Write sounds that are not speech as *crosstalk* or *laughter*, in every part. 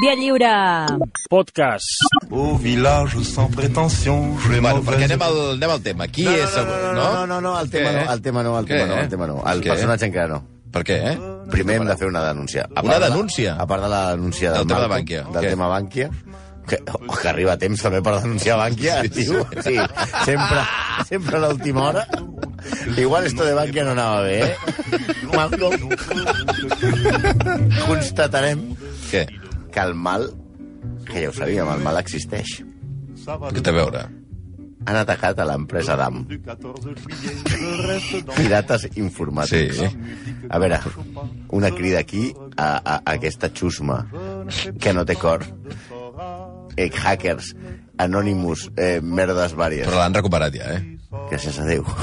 Via lliure. Podcast. Au village sans prétention, Bueno, perquè anem al, anem al tema. Qui No, no, és... no, no, no, no, no, no, el tema no, el tema no, el tema no, el tema no. El personatge encara no. Per què, eh? Primer hem de fer una denúncia. A Una part de la- denúncia? A part de la denúncia Del del, tema de Bànquia. Del tema Bànquia, que, oh, que arriba a temps també per denunciar Bànquia, Sí, sí, tio. Sí, sempre, sempre a l'última hora. Igual esto de Bànquia no anava bé, eh? Malcolm. Constatarem Què? Que el mal, que ja ho sabíem, el mal existeix. Què té a veure? Han atacat a l'empresa DAM. Pirates informàtics. Sí. A veure, una crida aquí a, a, a aquesta xusma que no té cor. Eh, hackers, Anonymous, eh, merdes vàries. Però l'han recuperat ja, eh? Gràcies a Déu. *laughs*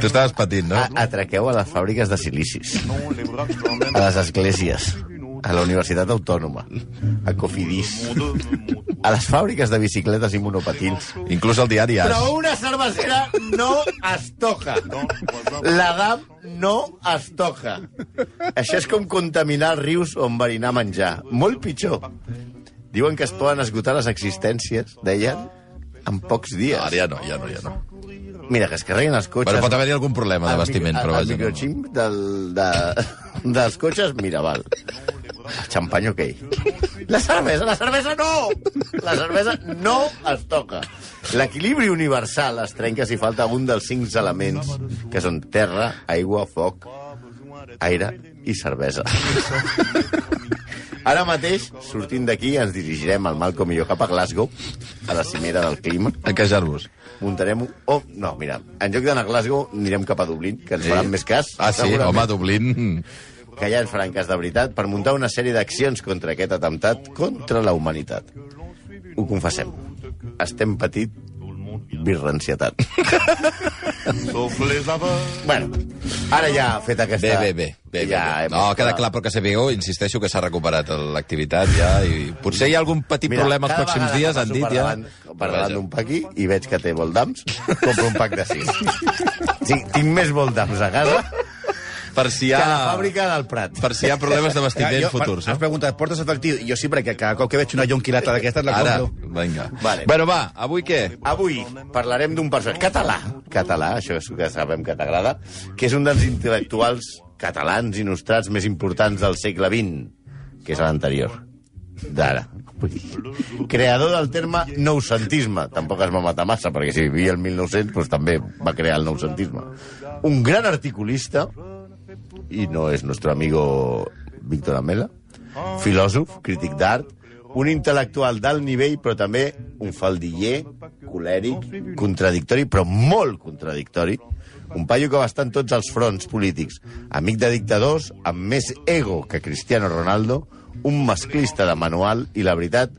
Tu estaves patint, no? A, atraqueu a les fàbriques de silicis, a les esglésies, a la Universitat Autònoma, a Cofidis, a les fàbriques de bicicletes i monopatins. Inclús el diari As. Però una cervecera no es toca. La DAM no es toca. Això és com contaminar els rius o enverinar menjar. Molt pitjor. Diuen que es poden esgotar les existències, deien, en pocs dies. Ara ja no, ja no, ja no. Mira, que es carreguen els cotxes... Bueno, pot haver-hi algun problema de micro- però el, vaja. el no. microchip del, de, *laughs* dels cotxes, mira, val. El xampany, ok. *laughs* La cervesa, la cervesa no! La cervesa no es toca. L'equilibri universal es trenca si falta un dels cinc elements, que són terra, aigua, foc, aire i cervesa. Ara mateix, sortint d'aquí, ens dirigirem al Malcolm i jo cap a Glasgow, a la cimera del clima. A quejar-vos. Muntarem... un- Oh, no, mira, en lloc d'anar a Glasgow, anirem cap a Dublín, que ens Sí. faran més cas. Ah, sí? Home, Dublín... Que ja ens faran cas de veritat per muntar una sèrie d'accions contra aquest atemptat contra la humanitat. Ho confessem. Estem patit birrancietat. *laughs* Bueno, ara ja fet aquesta... Bé, bé, bé. bé, ja bé. No, queda clar, però que sapigueu, insisteixo que s'ha recuperat l'activitat ja, i potser hi ha algun petit problema els pròxims dies, han dit ja. Davant, per davant d'un paqui i veig que té voldams, compro un pack de sis. *laughs* Sí, tinc més voldams a casa Per si hi que a la ha, fàbrica del Prat. per si hi ha problemes de bastiment jo, futurs. Has No? preguntat, portes efectiu? Jo sí, perquè cada cop que veig una jonquilata d'aquestes la Ara, compro. vinga. Vale. Bueno, va, avui què? Avui parlarem d'un personatge català, català, això és que sabem que t'agrada, que és un dels intel·lectuals catalans i nostrats més importants del segle XX, que és l'anterior, d'ara. Creador del terme noucentisme. Tampoc es va matar massa, perquè si vivia el 1900 doncs també va crear el noucentisme. Un gran articulista, i no és nostre amigo Víctor Amela, filòsof, crític d'art, un intel·lectual d'alt nivell, però també un faldiller, colèric, contradictori, però molt contradictori. Un paio que va estar en tots els fronts polítics. Amic de dictadors, amb més ego que Cristiano Ronaldo, un masclista de manual i, la veritat,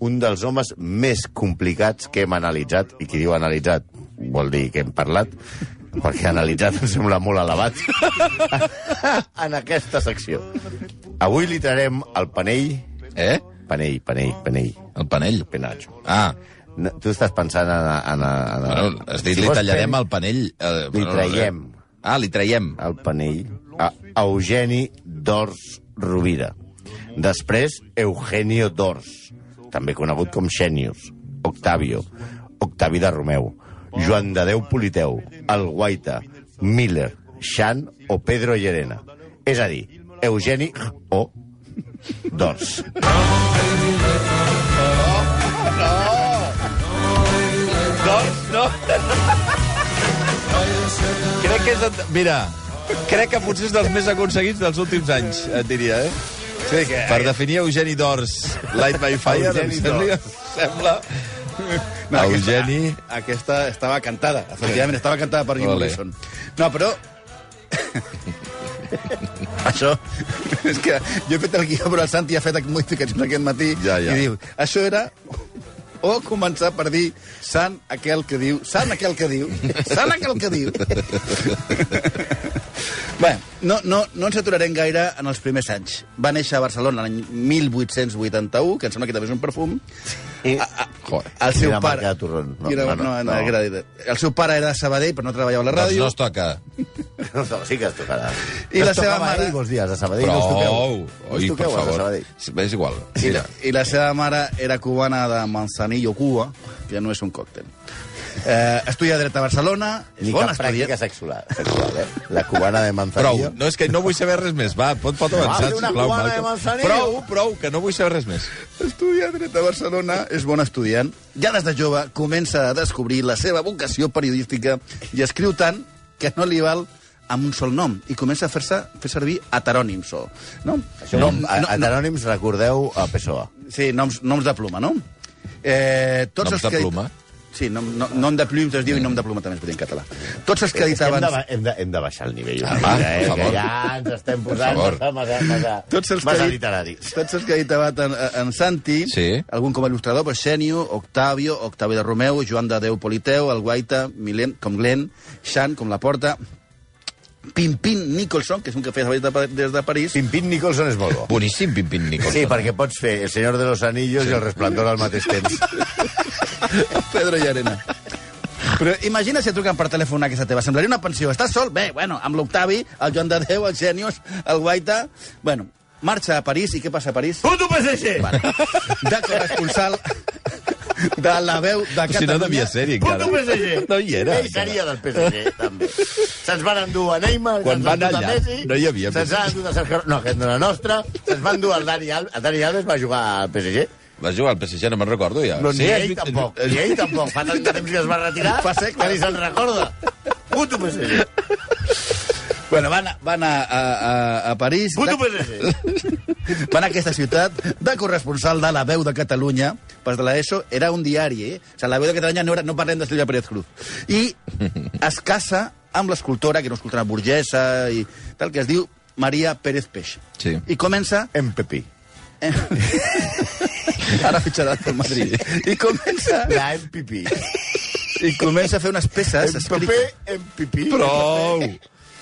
un dels homes més complicats que hem analitzat, i qui diu analitzat vol dir que hem parlat, perquè analitzat em sembla molt elevat, *laughs* en aquesta secció. Avui li trarem el panell... Eh? Panell, panell, panell. El panell. Penacho. Ah, No, tu estàs pensant en... en, en, en bueno, has dit si li tallarem pen- el panell. Eh, Li bueno, traiem Ah, li traiem. el panell a Eugeni d'Ors Rovira. Després, Eugenio d'Ors, també conegut com Xenius, Octavio, Octavi de Romeu, Joan de Déu Politeu, El Guaita, Miller, Xan o Pedro Llerena. És a dir, Eugeni o d'Ors. Crec que és... de- Mira, crec que potser és dels més aconseguits dels últims anys, et diria, eh? Sí, que... Per definir Eugeni d'Ors, Light by Fire, em Eugeni sembla, sembla... No, Eugeni... Aquesta, aquesta estava cantada, efectivament, estava cantada per Jim. Morrison. No, però... *laughs* això... És que jo he fet el guió, però el Santi ha fet modificacions aquest matí Ja, ja. i diu, això era o començar per dir sant aquell que diu, sant aquell que diu, sant aquell que diu. *laughs* Bé, no, no, no ens aturarem gaire en els primers anys. Va néixer a Barcelona l'any 1881, que em sembla que també és un perfum, Joder. El seu Era pare... No, No, no, no, no, no, no. era. El seu pare era de Sabadell, però no treballava a la Doncs ràdio. no es toca. No, *laughs* no, sí que es tocarà. I la Es seva mare- Ahir, vols dir, a Sabadell no us Prou. toqueu. No us Oi, per toqueu, a favor. Sabadell. És igual. I, Mira. I la seva mare era cubana de Manzanillo, Cuba, que no és un còctel. Eh, estudia dret a Barcelona, és Ni bona cap pràctica estudiant. sexual, sexual, eh? La cubana de Prou. Manzanillo. No, és que no vull saber res més. Va, pot, pot avançar, Va, fer una sisplau, cubana de Malcolm. Manzanillo. Prou, prou, que no vull saber res més. Estudia dret a Barcelona, és bon estudiant. Ja des de jove comença a descobrir la seva vocació periodística i escriu tant que no li val amb un sol nom i comença a fer-se fer servir heterònims. O, no? Això, no, no, a, a Terònims recordeu a PSOE. Sí, noms, noms de pluma, no? Eh, tots Noms els de que... pluma? Sí, nom, nom, nom de pluma es diu i nom de pluma també es pot dir en català. Tots els que És que hem, editaven... de, hem, de, hem de baixar el nivell. Ah, va, mica, per eh? favor. Que ja ens estem posant favor. massa, massa, massa, Tots els, massa literaris. tots els que ha editavat en, en Santi, Sí. algun com a il·lustrador, pues, Xenio, Octavio, Octavio de Romeu, Joan de Déu Politeu, el Guaita, Milen, com Glenn, Xan, com la Porta, Pimpin Nicholson, que és un que feia des de, des de París, Pimpin Nicholson és molt bo. Boníssim, Pimpin Nicholson. Sí, perquè pots fer El senyor de los anillos i El resplendor al mateix temps. *laughs* *laughs* Pedro Llarena. Però imagina si et truquen per telèfon a casa teva. Semblaria una pensió. Estàs sol? Bé, bueno, amb l'Octavi, el Joan de Déu, el Xenios, el Guaita... Bueno, marxa a París. I què passa a París? Puto PSG! Vale. De corresponsal de la veu de Però si no Catalunya. devia ser-hi, encara. Puto PSG! No hi era. Ell seria del PSG, també. Se'ns van endur a Neymar, Quan se'ns van van endur a allà, Messi, no hi havia Se'ns van endur a Sergio... No, aquest no era nostre. Se'ns van endur al Dani Alves. El Dani Alves va jugar al PSG. Va jugar al PSG, no me'n recordo ja. No, ni és ell tampoc. Ni ell tampoc. Fa tant temps que es va retirar Fa que ni se'n recorda. Puto PSG. Bueno, van, van a, a, a, a París... Puto de, PSG. *laughs* van a aquesta ciutat de corresponsal de la veu de Catalunya, pas de l'ESO, era un diari, eh? O sigui, la veu de Catalunya no, era, no parlem de Sílvia Pérez Cruz. I es casa amb l'escultora, que era una escultora burgesa i tal, que es diu Maria Pérez Peix. Sí. I comença... En Pepi. *laughs* Ara fitxarà pel Madrid. I comença, La Pipi. i comença a fer unes peces... En Pipi. Prou!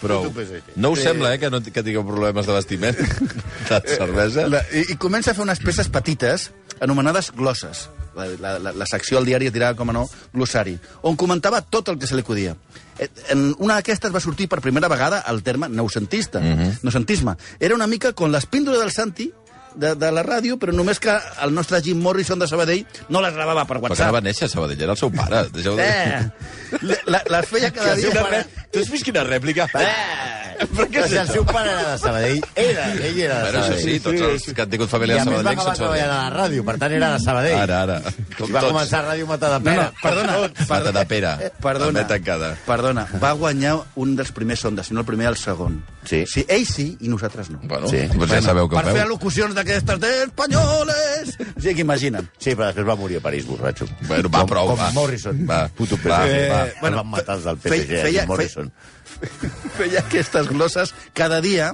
Prou. Puto PSG. No us sembla, eh, que, no, que tingueu problemes de vestiment? *laughs* De cervesa? La, i, I comença a fer unes peces petites anomenades glosses. La, la, la, la secció al diari dirà, com a no, glossari, on comentava tot el que se li acudia. Eh, En una d'aquestes va sortir per primera vegada el terme noucentista, mm -hmm. noucentisme. Era una mica com les píndoles del Santi, de, de la ràdio, però només que el nostre Jim Morrison de Sabadell no les gravava per WhatsApp. va néixer a Sabadell, era el seu pare. Deixeu de... Eh, la, les feia cada dia... pare- Tu has vist quina rèplica? Eh! Però què Però és si el seu pare era de Sabadell, era, ell era de Bueno, això Sabadell. sí, tots els que han tingut I famílies a més va acabar treballant Sabadell. a la ràdio, per tant era de Sabadell. Ara, ara. Com I va tots. començar a Ràdio Mata de No, no, perdona, Mata de pera. Perdona, També tancada. perdona, va guanyar un dels primers sondes, si no el primer, el segon. Sí. sí ell sí i nosaltres no. Bueno, Sí. doncs ja sabeu que per fer al·locucions d'aquestes de espanyoles. O sigui, que imagina'n. Sí, però després va morir a París, borratxo. Bueno, va, com, prou, com va. Morrison. Va, puto PSG. va, Eh, va. Bueno, van matar els del feia- PSG, feia- feia, Morrison. *laughs* Feia aquestes glosses cada dia.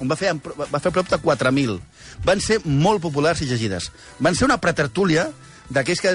En va fer, va fer prop de 4.000. Van ser molt populars i llegides. Van ser una pretertúlia d'aquells que,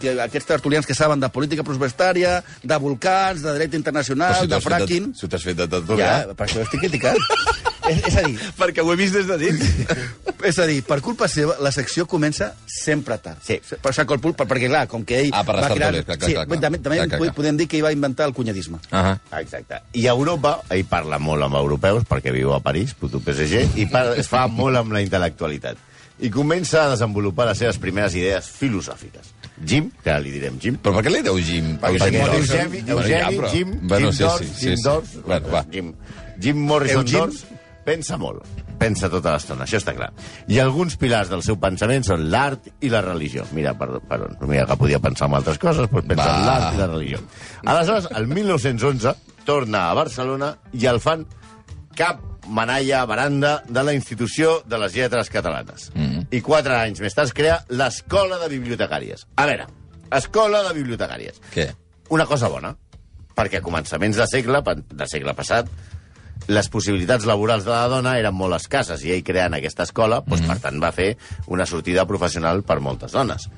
que, aquests tertulians que saben de política pressupostària, de volcans, de dret internacional, si de fracking... Si t'has fet de tot, Ja, per això estic criticant. *laughs* és, és a dir, Perquè ho he vist des de dins. *laughs* és a dir, per culpa seva, la secció comença sempre tard. Sí. Per això el pulp, perquè, clar, com que ell... Ah, per les va crear- tertúlies, clar, clar, sí, clar, clar. També, també Clar, clar, clar. podem dir que ell va inventar el cunyadisme. Ah Exacte. I a Europa, ell parla molt amb europeus, perquè viu a París, puto PSG, i par es fa molt amb la intel·lectualitat. I comença a desenvolupar les seves primeres idees filosòfiques. Jim, que ara li direm Jim, Però per què li deu Jim? Perquè Morrison? Eugeni, Bueno, Eugeni, ja, però- Jim, Bueno, Jim sí, Dors, sí, Jim sí. Dors, Bueno, va. Jim, Jim Morrison Eugene. Dors, pensa molt, pensa tota l'estona, això està clar. I alguns pilars del seu pensament són l'art i la religió. Mira, per, per on? Mira, que podia pensar en altres coses, doncs pensa Va. en l'art i la religió. Aleshores, el 1911, torna a Barcelona i el fan cap manalla baranda de la institució de les lletres catalanes. Mm -hmm. I quatre anys més tard es crea l'Escola de Bibliotecàries. A veure, Escola de Bibliotecàries Què? una cosa bona, perquè a començaments de segle, de segle passat, les possibilitats laborals de la dona eren molt escasses i ell creant aquesta escola, doncs, Mhm. per tant, va fer una sortida professional per moltes dones.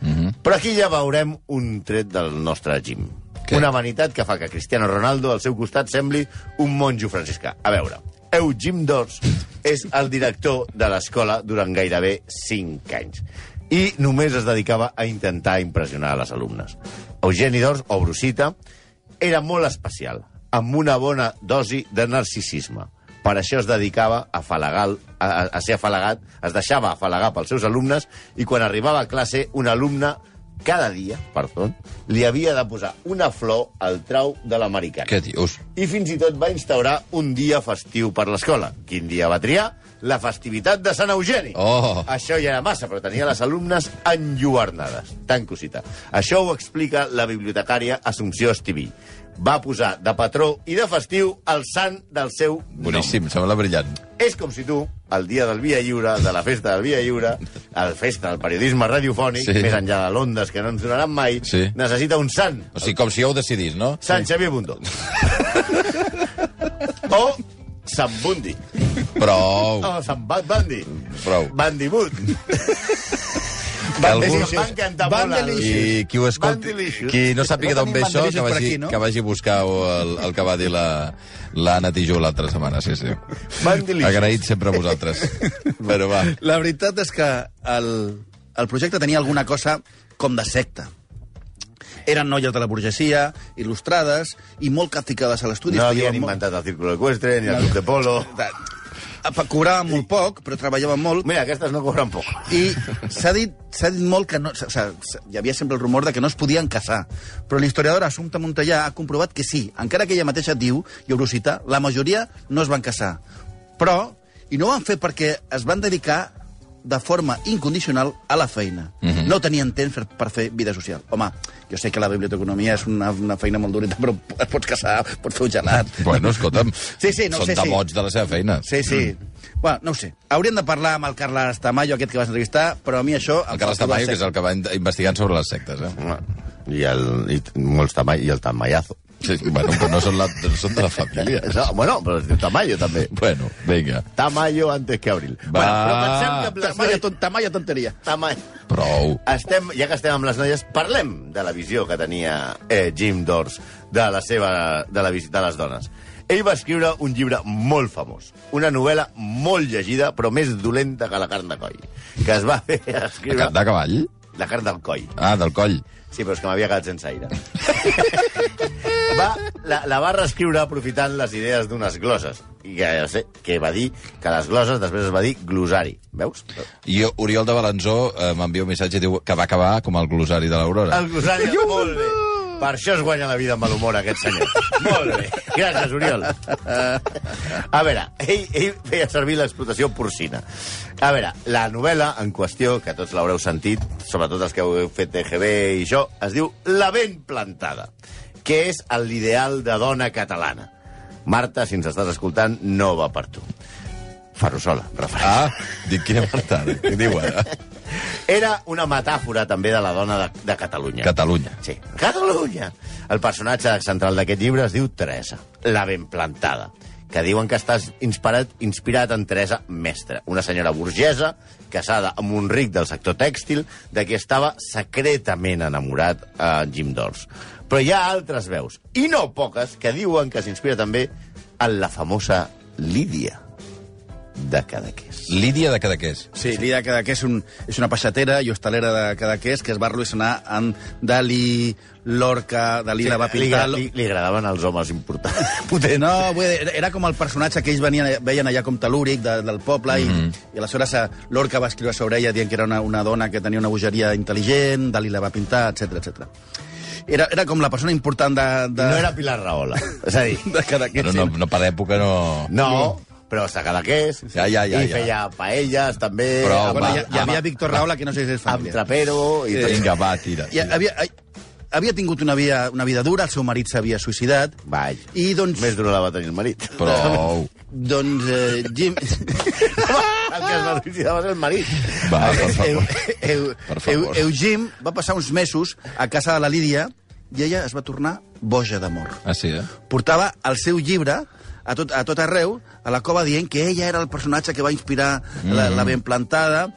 Però aquí ja veurem un tret del nostre Jim. Què? Una vanitat que fa que Cristiano Ronaldo al seu costat sembli un monjo franciscà. A veure, Eugene Dors és el director de l'escola durant gairebé 5 anys. i només es dedicava a intentar impressionar a les alumnes. Eugeni d'Ors, o Brusita, era molt especial, amb una bona dosi de narcisisme. Per això es dedicava a, afalagar, a, a, a ser afalagat, es deixava afalagar pels seus alumnes i quan arribava a classe un alumne cada dia, perdó, li havia de posar una flor al trau de l'americà. Què dius? I fins i tot va instaurar un dia festiu per l'escola. Quin dia va triar? La festivitat de Sant Eugeni. Oh. Això ja era massa, però tenia les alumnes enlluernades. Tan cosita. Això ho explica la bibliotecària Assumpció Estiví. Va posar de patró i de festiu el sant del seu Boníssim, sembla brillant. És com si tu, el dia del Via Lliure, de la festa del Via Lliure, el festa del periodisme radiofònic, Sí. sí. més enllà de l'ondes que no ens donaran mai, Sí. necessita un sant. O sigui, com si ja ho decidís, no? Sant Xavier Bundó. *laughs* o Sant Bundi. Prou, O Sant Bad Bandi. prou. Bandimut. *laughs* Que algú... I qui ho escolti, qui no sàpiga d'on ve això, que vagi, aquí, no? que vagi a buscar el, el que va dir la l'Anna Tijú l'altra setmana, sí, sí. Agraït sempre a vosaltres. *laughs* Però va. La veritat és que el, el projecte tenia alguna cosa com de secta. Eren noies de la burgesia, il·lustrades i molt capficades a l'estudi. No havien molt- inventat el círculo equestre ni el club de polo. Pa- Cobraven molt poc, però treballaven molt. Mira, aquestes no cobren poc. I s'ha dit, dit molt que no... O sigui, hi havia sempre el rumor de que no es podien casar. Però l'historiadora Assumpta Montellà ha comprovat que sí, encara que ella mateixa diu, i ho cita, la majoria no es van casar. Però, i no ho van fer perquè es van dedicar de forma incondicional a la feina. Mm -hmm. No tenien temps per, per fer vida social. Home, jo sé que la biblioteconomia és una, una feina molt dureta, però et pots casar, pots fer un gelat. *laughs* Bueno, escolta'm, Sí, sí, no són sé, sí. devots de la seva feina. Sí, sí. Bueno, no ho sé. Hauríem de parlar amb el Carles Tamayo, aquest que vas entrevistar, però a mi això... El Carles Tamayo, que és el que va in- investigant sobre les sectes, eh? I, el, i molts tamall, i el tamallazo. Sí, bueno, però no són, la, no són de la família. *laughs* No, bueno, però diu Tamayo, també. Bueno, vinga, Tamayo antes que abril. Va. Bueno, però pensem que... les Tamayo, noies- ton, tamayo tonteria. Tamayo. prou. Estem, ja que estem amb les noies, parlem de la visió que tenia eh, Jim Dors de la seva, de la vis- de les dones. Ell va escriure un llibre molt famós, una novel·la molt llegida, però més dolenta que la carn de coll, que es va *laughs* fer De, escriure... ca- de cavall? La carn del coll. Ah, del coll. Sí, però és que m'havia quedat sense aire. *laughs* va, la, la va reescriure aprofitant les idees d'unes glosses. I que, ja sé, que va dir que les glosses després es va dir glosari. Veus? I Oriol de Balanzó eh, m'envia un missatge i diu que va acabar com el glosari de l'Aurora. El glosari, molt bé. Per això es guanya la vida amb l'humor, aquest senyor. Molt bé. Gràcies, Oriol. A veure, ell, ell feia servir l'explotació porcina. A veure, la novel·la en qüestió, que tots l'haureu sentit, sobretot els que heu fet TGB i això, es diu La ben plantada, que és l'ideal de dona catalana. Marta, si ens estàs escoltant, no va per tu. Ferrusola, referència. Ah, dic quina martada. Què diu ara? *laughs* Era una metàfora també de la dona de, de Catalunya. Catalunya. Sí, Catalunya. El personatge central d'aquest llibre es diu Teresa, la ben plantada, que diuen que està inspirat, inspirat en Teresa Mestre, una senyora burgesa casada amb un ric del sector tèxtil de qui estava secretament enamorat a Jim Dors. Però hi ha altres veus, i no poques, que diuen que s'inspira també en la famosa Lídia de Cadaqués. Lídia de Cadaqués. Sí, l'idea que és, un, és una peixatera i hostalera de Cadaqués que es va relacionar amb Dalí, Lorca, Dalí la va li, pintar... li, li agradaven els homes importants. *laughs* Potents. No, vull dir, era- com el personatge que ells venien, veien allà com telúric de, del poble mm -hmm. i, i aleshores Lorca va escriure sobre ella dient que era una, una dona que tenia una bogeria intel·ligent, Dalí la va pintar, etc etc. Era, era com la persona important de... de No era Pilar Rahola. *laughs* És a dir, *laughs* de Cadaqués. Però no, no per època no... no, però a Cadaqués. Ja, ja, ja, I ja. feia paelles, també. Però, amb, Bueno, hi, hi havia. Víctor Rahola, que no sé si és amb família. trapero. I tot. Vinga, va, tira. I havia, havia tingut una vida, una vida dura, el seu marit s'havia suïcidat, Vaig. i doncs... Més dura la va tenir el marit. Prou. Doncs eh, Jim... *laughs* el que es va suïcidar va ser el marit. Va, per Eu, favor. eu, Per favor. eu, Eugim va passar uns mesos a casa de la Lídia i ella es va tornar boja d'amor. Ah, sí, eh? Portava el seu llibre a tot, a tot arreu, a la cova, dient que ella era el personatge que va inspirar mm. la, la ben plantada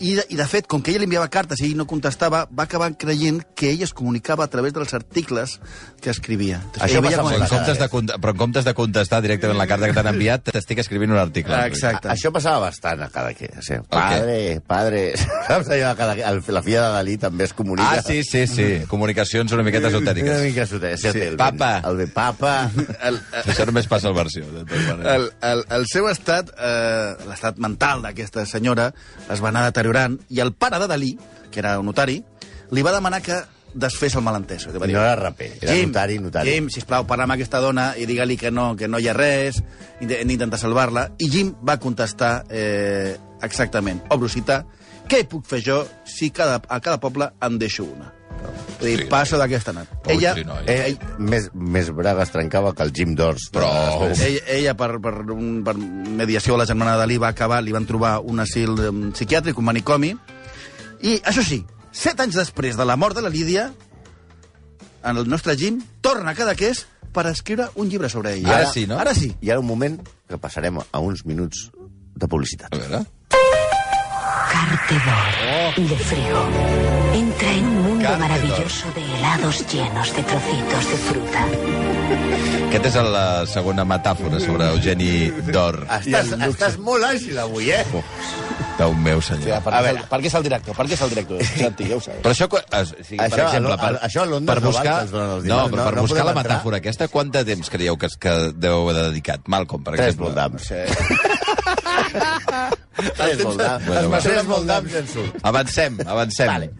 I de, I, de fet, com que ella li enviava cartes i ell no contestava, va acabar creient que ell es comunicava a través dels articles que escrivia. Això passa molt En comptes de, però en comptes de contestar directament la carta que t'han enviat, *laughs* t'estic escrivint un article. Exacte. A- Això passava bastant a cada que. O sigui, padre, padre... *laughs* Saps allò de cada... el- La filla de Dalí també es comunica. Ah, sí, sí, sí. Comunicacions una miqueta Una esotèriques. mica esotèrica. Sí, Sí, el papa. Ben, el ben papa. *laughs* El, Això només passa al versió, de el, el, el seu estat, eh, l'estat mental d'aquesta senyora, es va anar deteriorant i el pare de Dalí, que era un notari, li va demanar que desfés el malentès. Va dir, No era raper, era Jim, notari, notari. Jim, sisplau, parla amb aquesta dona i digue-li que no, que no hi ha res, hem d'intentar salvar-la. I Jim va contestar eh, exactament, obro cita, què puc fer jo si cada, a cada poble en deixo una? Vull dir, Sí. passo d'aquesta nat. Ella. Eh, més, més braga es trencava que el Jim Dors. Prou. ella, ella per, per, un, per mediació de la germana de Dalí, va acabar, li van trobar un asil um, psiquiàtric, un manicomi, i, això sí, set anys després de la mort de la Lídia, en el nostre Jim torna a Cadaqués per escriure un llibre sobre ella. Ara sí, no? Ara sí. I ara un moment que passarem a uns minuts de publicitat. A veure... Cartedor de frío. Entra en un mundo maravilloso de helados llenos de trocitos de fruta. Aquesta és la segona metàfora sobre Eugeni d'Or. Estàs, estàs molt àgil avui, eh? Déu meu, senyor. Per, A veure. per què és el director? Per què és el director? *laughs* Santi, ja ho. Però això, o sigui, per Això, exemple, per, l'O- a- això a Londres per no val buscar, donen els no, diners, però no- per no buscar la entrar. metàfora aquesta, quant de temps creieu que, que deu haver dedicat? Malcolm, per Tres exemple. voldams. *laughs* Tres voldams. Bueno, va. Tres voldams i en surt. Avancem, avancem. Vale.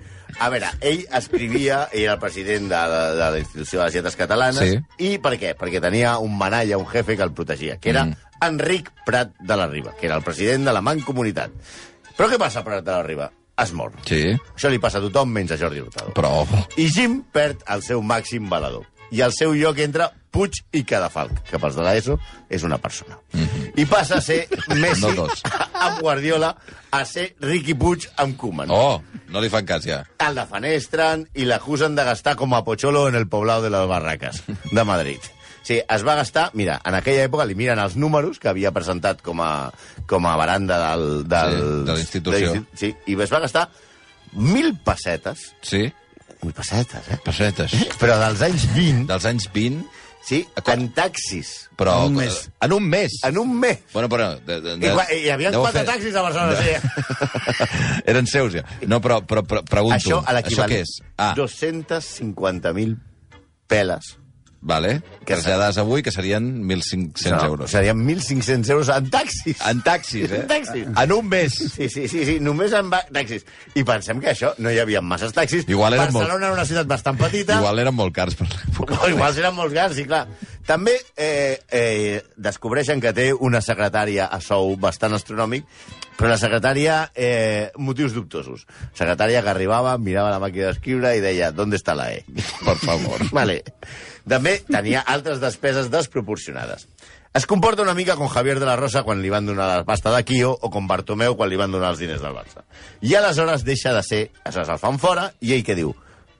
A veure, ell escrivia, ell era el president de, de, de la institució de les lletres catalanes, Sí. i per què? Perquè tenia un manalla, un jefe que el protegia, que era Mm. Enric Prat de la Riba, que era el president de la Mancomunitat. Però què passa Prat de la Riba? Es mor. Sí, Això li passa a tothom menys a Jordi Hurtado. però... I Jim perd el seu màxim valedor. I al seu lloc entra Puig i Cadafalc, que pels de l'ESO és una persona. I passa a ser *laughs* Messi No dos. *laughs* amb Guardiola a ser Riqui Puig amb Koeman. Oh, no li fan cas, ja. El defenestren i l'acusen de gastar com a Pocholo en el poblado de les Barracas, de Madrid. Sí, es va gastar... Mira, en aquella època li miren els números que havia presentat com a, com a baranda del, del, Sí, de la institució. de l'insti- Sí, i es va gastar mil pessetes. Sí, Mil pessetes, eh? pessetes. Però dels anys 20, Dels anys 20, sí, en taxis. però... En un mes. En un mes. En un mes. Bueno, però... De, de, I, qua- hi havia quatre fer- taxis a Barcelona, *laughs* sí. Eren seus, ja. No, però, però, però pregunto. Això, a Això l'equivalent. què és? Ah, 250.000 peles. Vale. Que Traslladades avui, que serien 1.500 euros. Serien 1.500 euros en taxis. En taxis, eh? En taxis. En un mes. Sí, sí, sí, sí, només en taxis. I pensem que això, no hi havia masses taxis. Igual eren molt- Barcelona era una ciutat bastant petita. Igual eren molt cars per l'època. *laughs* Igual eren molts cars, sí, clar. També eh, eh, descobreixen que té una secretària a sou bastant astronòmic, però la secretària, eh, motius dubtosos. Secretària que arribava, mirava la màquina d'escriure i deia, ¿dónde está la E? Per favor. *laughs* Vale. També tenia altres despeses desproporcionades. Es comporta una mica com Javier de la Rosa quan li van donar la pasta de Kio o com Bartomeu quan li van donar els diners del Barça. I aleshores deixa de ser, aleshores el fan fora, i ell què diu?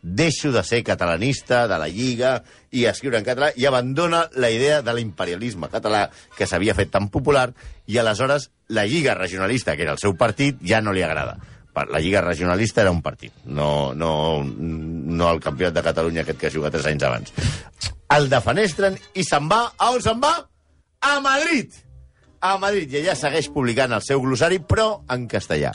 Deixo de ser catalanista, de la Lliga, i escriure en català, i abandona la idea de l'imperialisme català que s'havia fet tan popular, i aleshores la Lliga regionalista, que era el seu partit, ja no li agrada. La Lliga regionalista era un partit, no, no, no el campionat de Catalunya aquest que juga tres anys abans. El defenestren i se'n va... A on se'n va? A Madrid! A Madrid. I allà segueix publicant el seu glossari, però en castellà.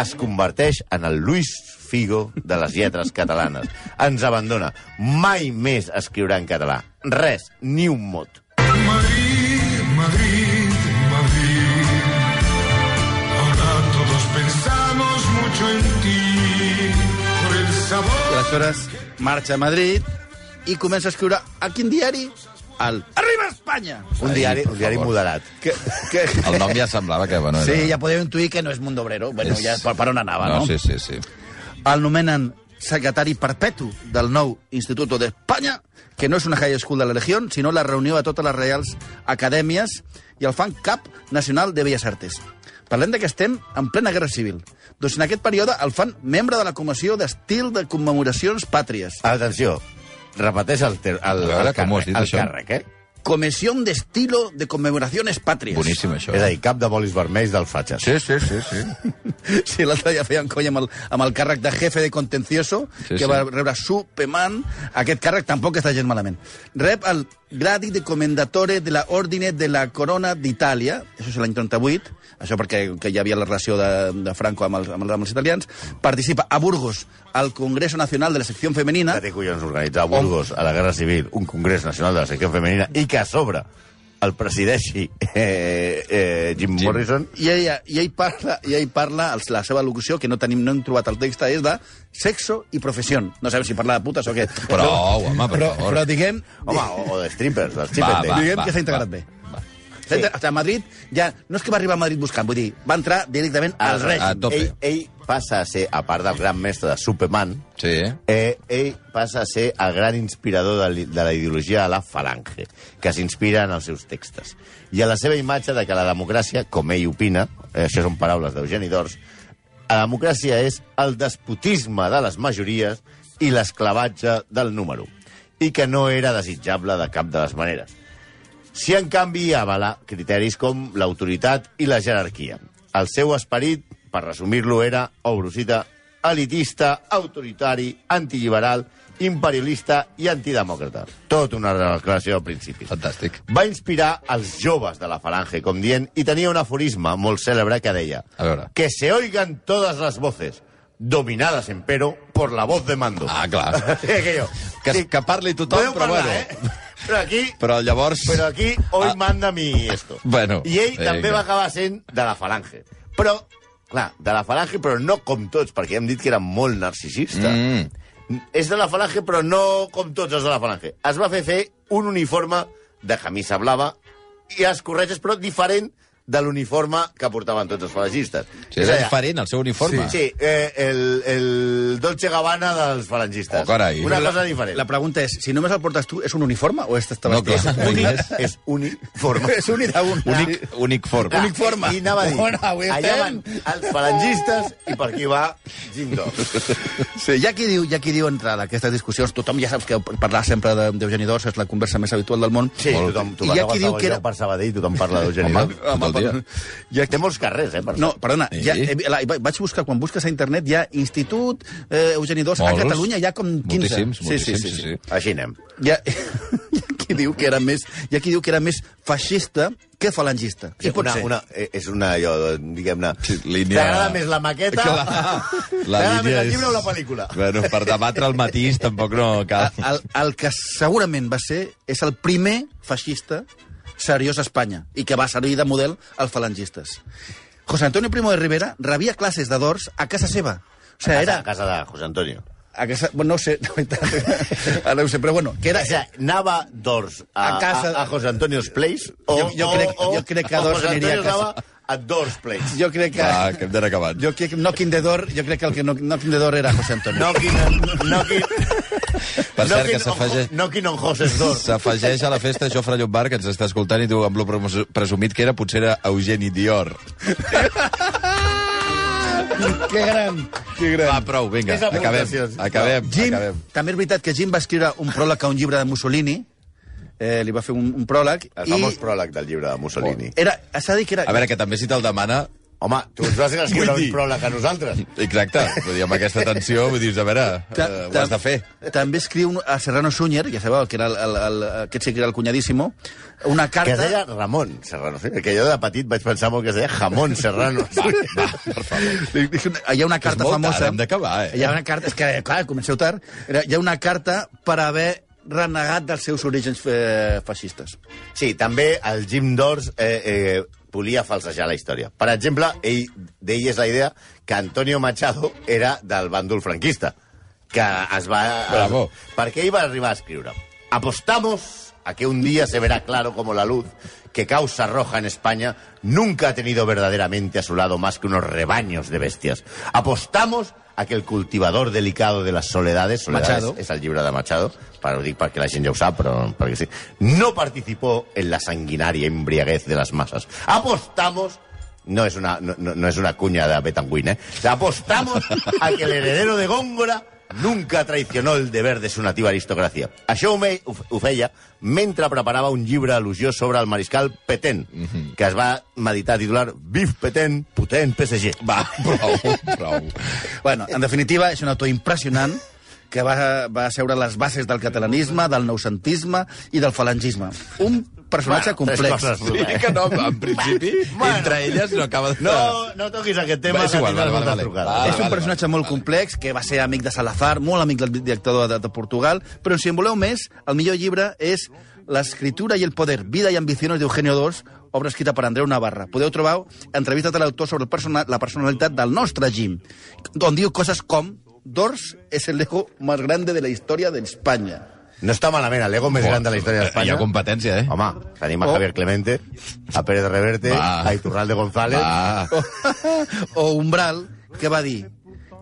Es converteix en el Luis Figo de les lletres catalanes. Ens abandona. Mai més escriurà en català. Res, ni un mot. Aleshores marxa a Madrid i comença a escriure a quin diari? Al Arriba Espanya! Un Ai, diari, un diari favor. moderat. Que, que... El nom ja semblava que... Bueno, era... Sí, ja podeu intuir que no és Mundo Obrero. Bueno, És- ja per, per on anava, no? No, sí, sí, sí. El nomenen secretari perpetu del nou Instituto d'Espanya, que no és una high school de la Legió, sinó la reunió de totes les reials acadèmies i el fan cap nacional de Belles Artes. Parlem de que estem en plena guerra civil. Doncs en aquest període el fan membre de la Comissió d'Estil de Commemoracions Pàtries. Atenció, repeteix el, ter el, A veure, el càrrec, el això? càrrec, eh? Comisión de Estilo de Conmemoraciones Patrias. Boníssim, això. És a dir, cap de bolis vermells dels fatxes. Sí, sí, sí, sí. *laughs* Sí, l'altre dia feien conya amb el, amb el càrrec de jefe de contencioso, Sí, sí, que sí. va rebre Superman. Aquest càrrec tampoc està gens malament. Rep el gradi de comendatore de la Ordine de la Corona d'Itàlia, això és l'any 38, això perquè que hi havia la relació de, de Franco amb els, amb, els, amb els italians. Participa a Burgos al Congreso Nacional de la Secció Femenina. Que té collons organitzar a Burgos, a la Guerra Civil, un congrés nacional de la secció femenina, i que a sobre el presideixi eh, eh, Jim, Jim. Morrison, I ell, i ell parla, i ell parla la seva locució, que no tenim no hem trobat el text, és de sexo i professió. No sabem si parla de putes o què. Prou, home, per però, favor. però diguem, home, o, o de strippers, Va, strippers. va. diguem que s'ha integrat bé. Sí. Sí. A Madrid ja... No és que va arribar a Madrid buscant, vull dir, va entrar directament al Aleshores, règim. a tope. Ell, ell passa a ser, a part del gran mestre de Superman, Sí. eh, ell passa a ser el gran inspirador de, de la ideologia de la falange, que s'inspira en els seus textos. I a la seva imatge de que la democràcia, com ell opina, eh, això són paraules d'Eugeni d'Ors, la democràcia és el despotisme de les majories i l'esclavatge del número, i que no era desitjable de cap de les maneres. Si, en canvi, avala criteris com l'autoritat i la jerarquia. El seu esperit, per resumir-lo, era, obro cita, elitista, autoritari, antiliberal, imperialista i antidemòcrata. Tot una declaració de principis. Fantàstic. Va inspirar els joves de la falange, com dient, i tenia un aforisme molt cèlebre que deia A veure. que se oigan todas las voces, dominadas, empero, por la voz de mando. Ah, clar. *laughs* Sí, aquello. Que, Sí. que parli tothom, Podeu però parlar, bueno... eh? Però aquí Però llavors... però aquí hoy Ah. manda mi esto. Bueno, I ell vinga. també va acabar sent de la falange. Però, clar, de la falange, però no com tots, perquè hem dit que era molt narcisista. Mm. És de la falange, però no com tots els de la falange. Es va fer fer un uniforme de camisa blava i els corretges, però diferent de l'uniforme que portaven tots els falangistes. Sí, És era diferent, el seu uniforme. Sí, eh, el, el Dolce Gabbana dels falangistes. Oh, carai. Una la, cosa diferent. La pregunta és, si només el portes tu, és un uniforme o és està No, clar, és- és uniforme. *laughs* és d'un. Únic, únic forma. Únic forma. I anava a dir, Bueno, avui allà van els falangistes i per aquí va Jim Dawes. *laughs* Sí, hi ha qui diu, ha qui diu entre aquestes discussions, tothom ja saps que parlar sempre de- d'Eugeni d'Ors és la conversa més habitual del món. Sí, tothom, tu I vas hi a ha qui diu que era- per Sabadell tothom parla d'Eugeni Home, El dia. Ja té molts carrers, eh, per No, perdona, Sí. ja, eh, la, vaig buscar, quan busques a internet, hi ha Institut eh, Eugeni d'Ors, a. Catalunya hi ha com 15. Moltíssims, sí, sí, moltíssims, sí, sí, sí. sí. Així anem. Hi ha, *laughs* hi ha qui diu que era més, hi ha qui diu que era més feixista que falangista. I pot una, ser. una, eh, és una, allò, diguem-ne... Sí, línia- T'agrada més la maqueta? Clar, la T'agrada més línia el és- llibre o la pel·lícula? Bueno, per debatre el matís tampoc no cal. El, el que segurament va ser és el primer feixista seriós a Espanya i que va servir de model als falangistes. José Antonio Primo de Rivera rebia classes de dors a casa seva. O sigui, A casa, era... a casa de José Antonio. A casa, bueno, no sé, la veritat. *laughs* Ara no ho sé, però bueno, que era... O sigui, anava Dors a, A casa- a, a José Antonio's Place o, Jo- jo crec- o, jo crec que Dors aniria a casa. anava a Dors Place. Jo crec que... Va, que hem d'anar acabant. Jo crec que Knocking the Door, jo crec que el que no- Knocking the Door era José Antonio. Knocking, knocking, Per cert, que s'afegeix... Knocking on José's Door. S'afegeix a la festa Jofre Llombard, que ens està escoltant, i tu amb lo presumit que era, potser era Eugeni Dior. *laughs* que gran, que gran. Va, prou, vinga, acabem, aportacions. acabem, Jim, acabem. també és veritat que Jim va escriure un pròleg a un llibre de Mussolini, eh, li va fer un, un pròleg, El famós pròleg del llibre de Mussolini. era, s'ha de dir que era... A veure, que també si te'l demana... Home, tu ens vas escriure un pròleg a nosaltres. Exacte, vull dir, amb aquesta tensió, vull dir, a veure, Ta- eh, ho ta- has de fer. També escriu a Serrano Sunyer, ja sabeu, que era el, el, el, aquest sí que era el cunyadíssimo, una Que es carta... deia Ramon Serrano. Sí? Que jo de petit vaig pensar molt que es deia Jamón Serrano. *laughs* Va, va, per favor. Hi ha una carta molt famosa... tard, hem d'acabar, eh? Hi ha una carta... És que, clar, comenceu tard. Era- Hi ha una carta per haver renegat dels seus orígens eh, feixistes. Sí, també el Jim Dors eh, eh, volia falsejar la història. Per exemple, ell és la idea que Antonio Machado era del bàndol franquista, que es va... Bravo. Perquè ell va arribar a escriure Apostamos a que un día se verá claro como la luz que Causa Roja en España nunca ha tenido verdaderamente a su lado más que unos rebaños de bestias. Apostamos a que el cultivador delicado de las soledades, soledades Machado. és el llibre de Machado, ho dic perquè la gent ja ho sap, però perquè sí, no participó en la sanguinaria embriaguez de las masas. Apostamos no es una, no, no- no es una cuña de Betanguin, ¿eh? Apostamos a que el heredero de Góngora nunca traicionó el deber de su nativa aristocràcia. Això ho, me, ho, feia mentre preparava un llibre elogiós sobre el mariscal Petén, que es va meditar titular Viv Petén, potent PSG. Va, prou, prou. Bueno, en definitiva, és un autor impressionant que va, va asseure les bases del catalanisme, del noucentisme i del falangisme. Un personatge Bueno, complex. coses. Sí que no, en principi, Bueno. entre elles no acaba de... No, no toquis aquest tema, Va, és que igual, tindràs vale, vale, trucades. vale. és un personatge molt complex, que va ser amic de Salazar, molt amic del director de, de Portugal, però si en voleu més, el millor llibre és L'escritura i el poder, vida i ambiciones d'Eugenio II, obra escrita per Andreu Navarra. Podeu trobar entrevistes de l'autor sobre el persona, la personalitat del nostre Jim, on diu coses com Dors és el ego más grande de la història d'Espanya. No està malament, el Lego més gran de la història Hi d'Espanya. ha competència, eh? Home, tenim a Oh. Javier Clemente, a Pérez Reverte, Va. a Iturralde González... Va. *laughs* o Umbral, que va dir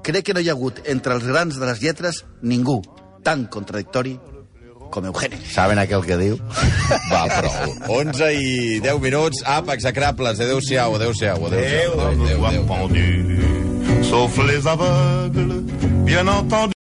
crec que no hi ha hagut entre els grans de les lletres ningú tan contradictori com Eugeni. Saben aquell que diu? Va, prou. 11 i 10 minuts. Apa, execrables. Adéu-siau, adéu-siau. Adéu-siau. Sois Adéu, adéu. pendu, sauf les aveugles, bien entendu.